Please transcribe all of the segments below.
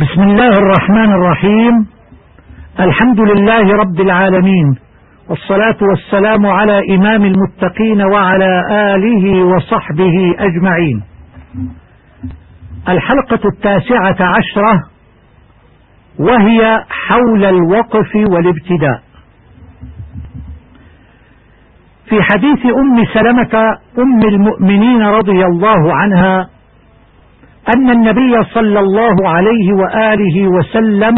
بسم الله الرحمن الرحيم. الحمد لله رب العالمين. والصلاة والسلام على إمام المتقين وعلى آله وصحبه أجمعين. الحلقة التاسعة عشرة وهي حول الوقف والابتداء. في حديث أم سلمة أم المؤمنين رضي الله عنها أن النبي صلى الله عليه وآله وسلم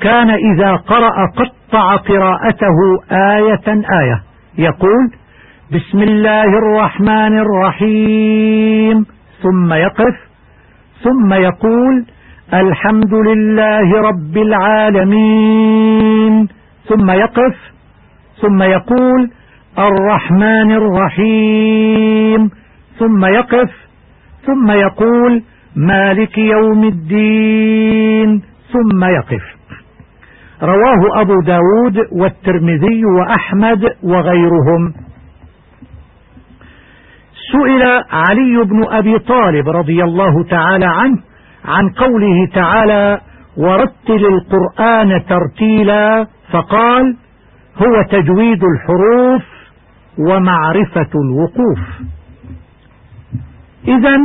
كان إذا قرأ قطع قراءته آية آية. يقول بسم الله الرحمن الرحيم. ثم يقف. ثم يقول الحمد لله رب العالمين. ثم يقف. ثم يقول الرحمن الرحيم. ثم يقف. ثم يقول مالك يوم الدين ثم يقف. رواه أبو داود والترمذي وأحمد وغيرهم. سئل علي بن أبي طالب رضي الله تعالى عنه عن قوله تعالى ورتل القرآن ترتيلا فقال هو تجويد الحروف ومعرفة الوقوف. إذا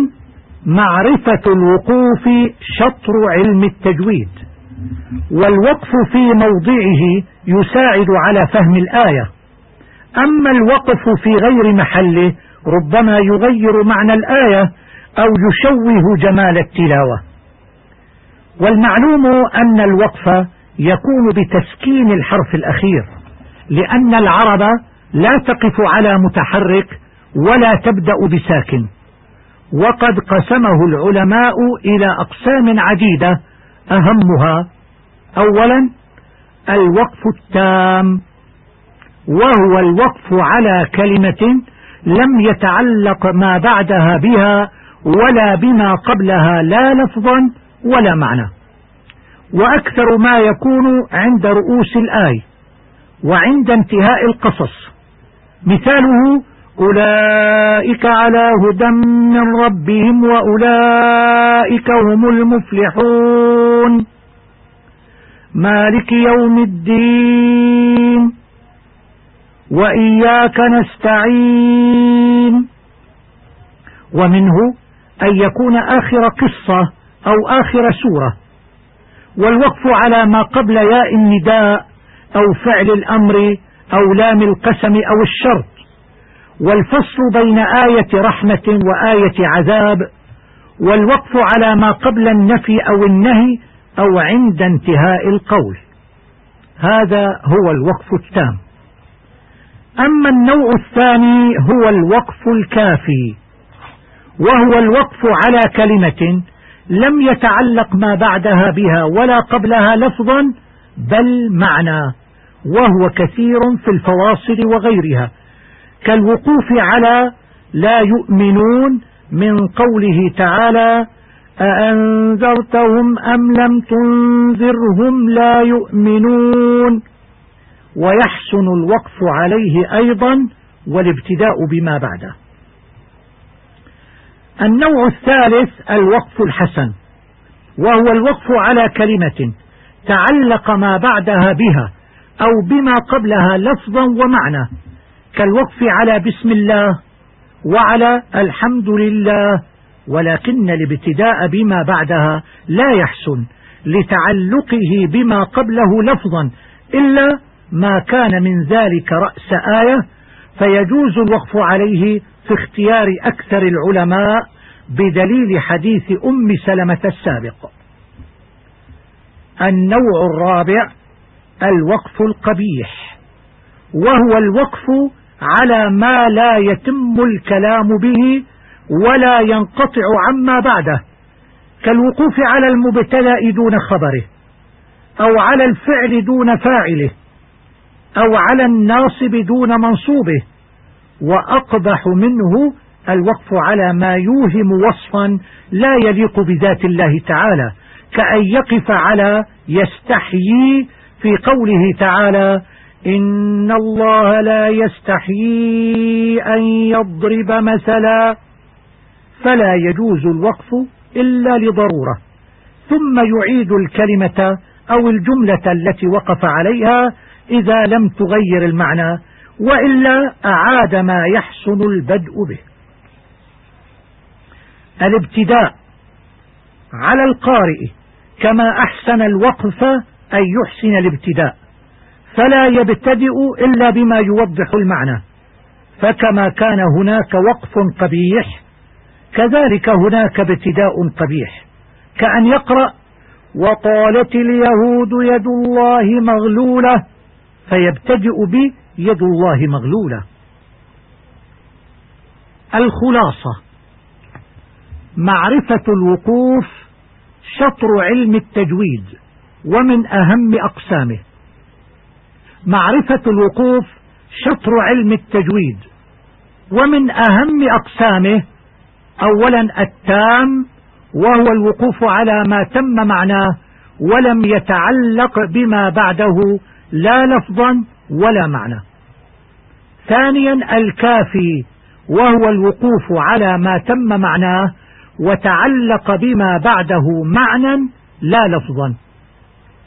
معرفة الوقوف شطر علم التجويد والوقف في موضعه يساعد على فهم الآية. أما الوقف في غير محله ربما يغير معنى الآية أو يشوه جمال التلاوة. والمعلوم أن الوقف يكون بتسكين الحرف الأخير لأن العرب لا تقف على متحرك ولا تبدأ بساكن. وقد قسمه العلماء إلى أقسام عديدة أهمها أولا الوقف التام وهو الوقف على كلمة لم يتعلق ما بعدها بها ولا بما قبلها لا لفظا ولا معنى. وأكثر ما يكون عند رؤوس الآي وعند انتهاء القصص. مثاله أولئك على هدى من ربهم وأولئك هم المفلحون. مالك يوم الدين. وإياك نستعين. ومنه أن يكون آخر قصة أو آخر سورة. والوقف على ما قبل ياء النداء أو فعل الأمر أو لام القسم أو الشرط. والفصل بين آية رحمة وآية عذاب والوقف على ما قبل النفي أو النهي أو عند انتهاء القول. هذا هو الوقف التام. أما النوع الثاني هو الوقف الكافي وهو الوقف على كلمة لم يتعلق ما بعدها بها ولا قبلها لفظا بل معنى وهو كثير في الفواصل وغيرها. كالوقوف على لا يؤمنون من قوله تعالى أأنذرتهم أم لم تنذرهم لا يؤمنون ويحسن الوقف عليه أيضا والابتداء بما بعده. النوع الثالث الوقف الحسن وهو الوقف على كلمة تعلق ما بعدها بها أو بما قبلها لفظا ومعنى. كالوقف على بسم الله وعلى الحمد لله ولكن الابتداء بما بعدها لا يحسن لتعلقه بما قبله لفظا إلا ما كان من ذلك رأس آية فيجوز الوقف عليه في اختيار أكثر العلماء بدليل حديث أم سلمة السابق. النوع الرابع الوقف القبيح وهو الوقف على ما لا يتم الكلام به ولا ينقطع عما بعده كالوقوف على المبتدا دون خبره أو على الفعل دون فاعله أو على الناصب دون منصوبه وأقبح منه الوقف على ما يوهم وصفا لا يليق بذات الله تعالى كأن يقف على يستحيي في قوله تعالى إن الله لا يستحيي أن يضرب مثلا فلا يجوز الوقف إلا لضرورة. ثم يعيد الكلمة أو الجملة التي وقف عليها إذا لم تغير المعنى وإلا أعاد ما يحسن البدء به. الابتداء على القارئ كما أحسن الوقف أن يحسن الابتداء. فلا يبتدئ إلا بما يوضح المعنى. فكما كان هناك وقف قبيح كذلك هناك ابتداء قبيح. كأن يقرأ وقالت اليهود يد الله مغلولة فيبتدئ بيد الله مغلولة. الخلاصة معرفة الوقوف شطر علم التجويد ومن أهم أقسامه. معرفة الوقوف شطر علم التجويد. ومن أهم أقسامه أولا التام وهو الوقوف على ما تم معناه ولم يتعلق بما بعده لا لفظا ولا معنى. ثانيا الكافي وهو الوقوف على ما تم معناه وتعلق بما بعده معنى لا لفظا.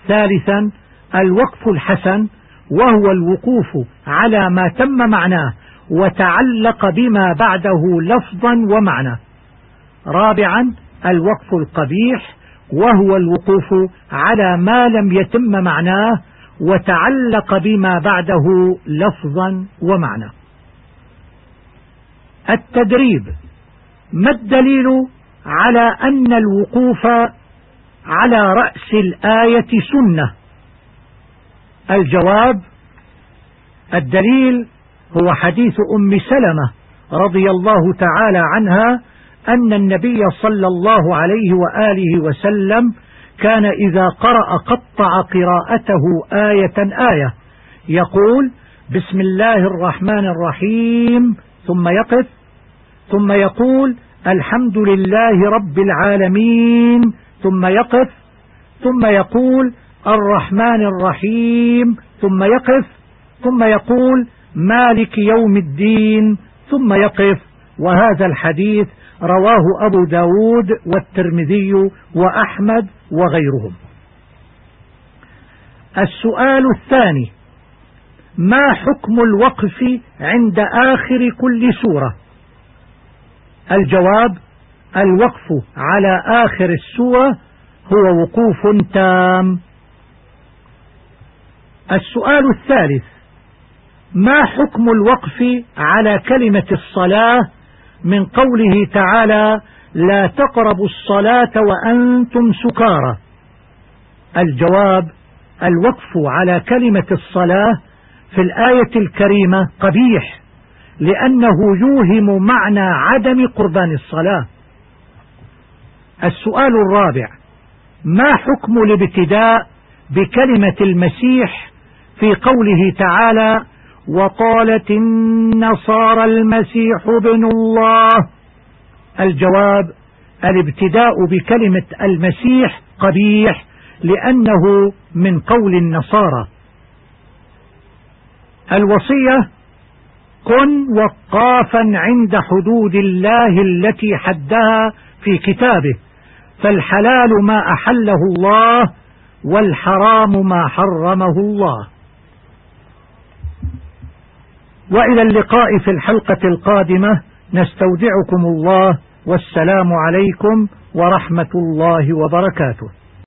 ثالثا الوقف الحسن وهو الوقوف على ما تم معناه وتعلق بما بعده لفظا ومعنى رابعا الوقف القبيح وهو الوقوف على ما لم يتم معناه وتعلق بما بعده لفظا ومعنى التدريب ما الدليل على أن الوقوف على رأس الآية سنة؟ الجواب الدليل هو حديث أم سلمة رضي الله تعالى عنها أن النبي صلى الله عليه وآله وسلم كان إذا قرأ قطع قراءته آية آية يقول بسم الله الرحمن الرحيم ثم يقف ثم يقول الحمد لله رب العالمين ثم يقف ثم يقول الرحمن الرحيم ثم يقف ثم يقول مالك يوم الدين ثم يقف. وهذا الحديث رواه أبو داود والترمذي وأحمد وغيرهم. السؤال الثاني ما حكم الوقف عند آخر كل سورة؟ الجواب الوقف على آخر السورة هو وقوف تام. السؤال الثالث ما حكم الوقف على كلمة الصلاة من قوله تعالى لا تقربوا الصلاة وأنتم سكارى الجواب الوقف على كلمة الصلاة في الآية الكريمة قبيح لأنه يوهم معنى عدم قربان الصلاة. السؤال الرابع ما حكم الابتداء بكلمة المسيح في قوله تعالى وقالت النصارى المسيح بن الله. الجواب الابتداء بكلمة المسيح قبيح لأنه من قول النصارى. الوصية كن وقافا عند حدود الله التي حدها في كتابه فالحلال ما أحله الله والحرام ما حرمه الله. وإلى اللقاء في الحلقة القادمة نستودعكم الله والسلام عليكم ورحمة الله وبركاته.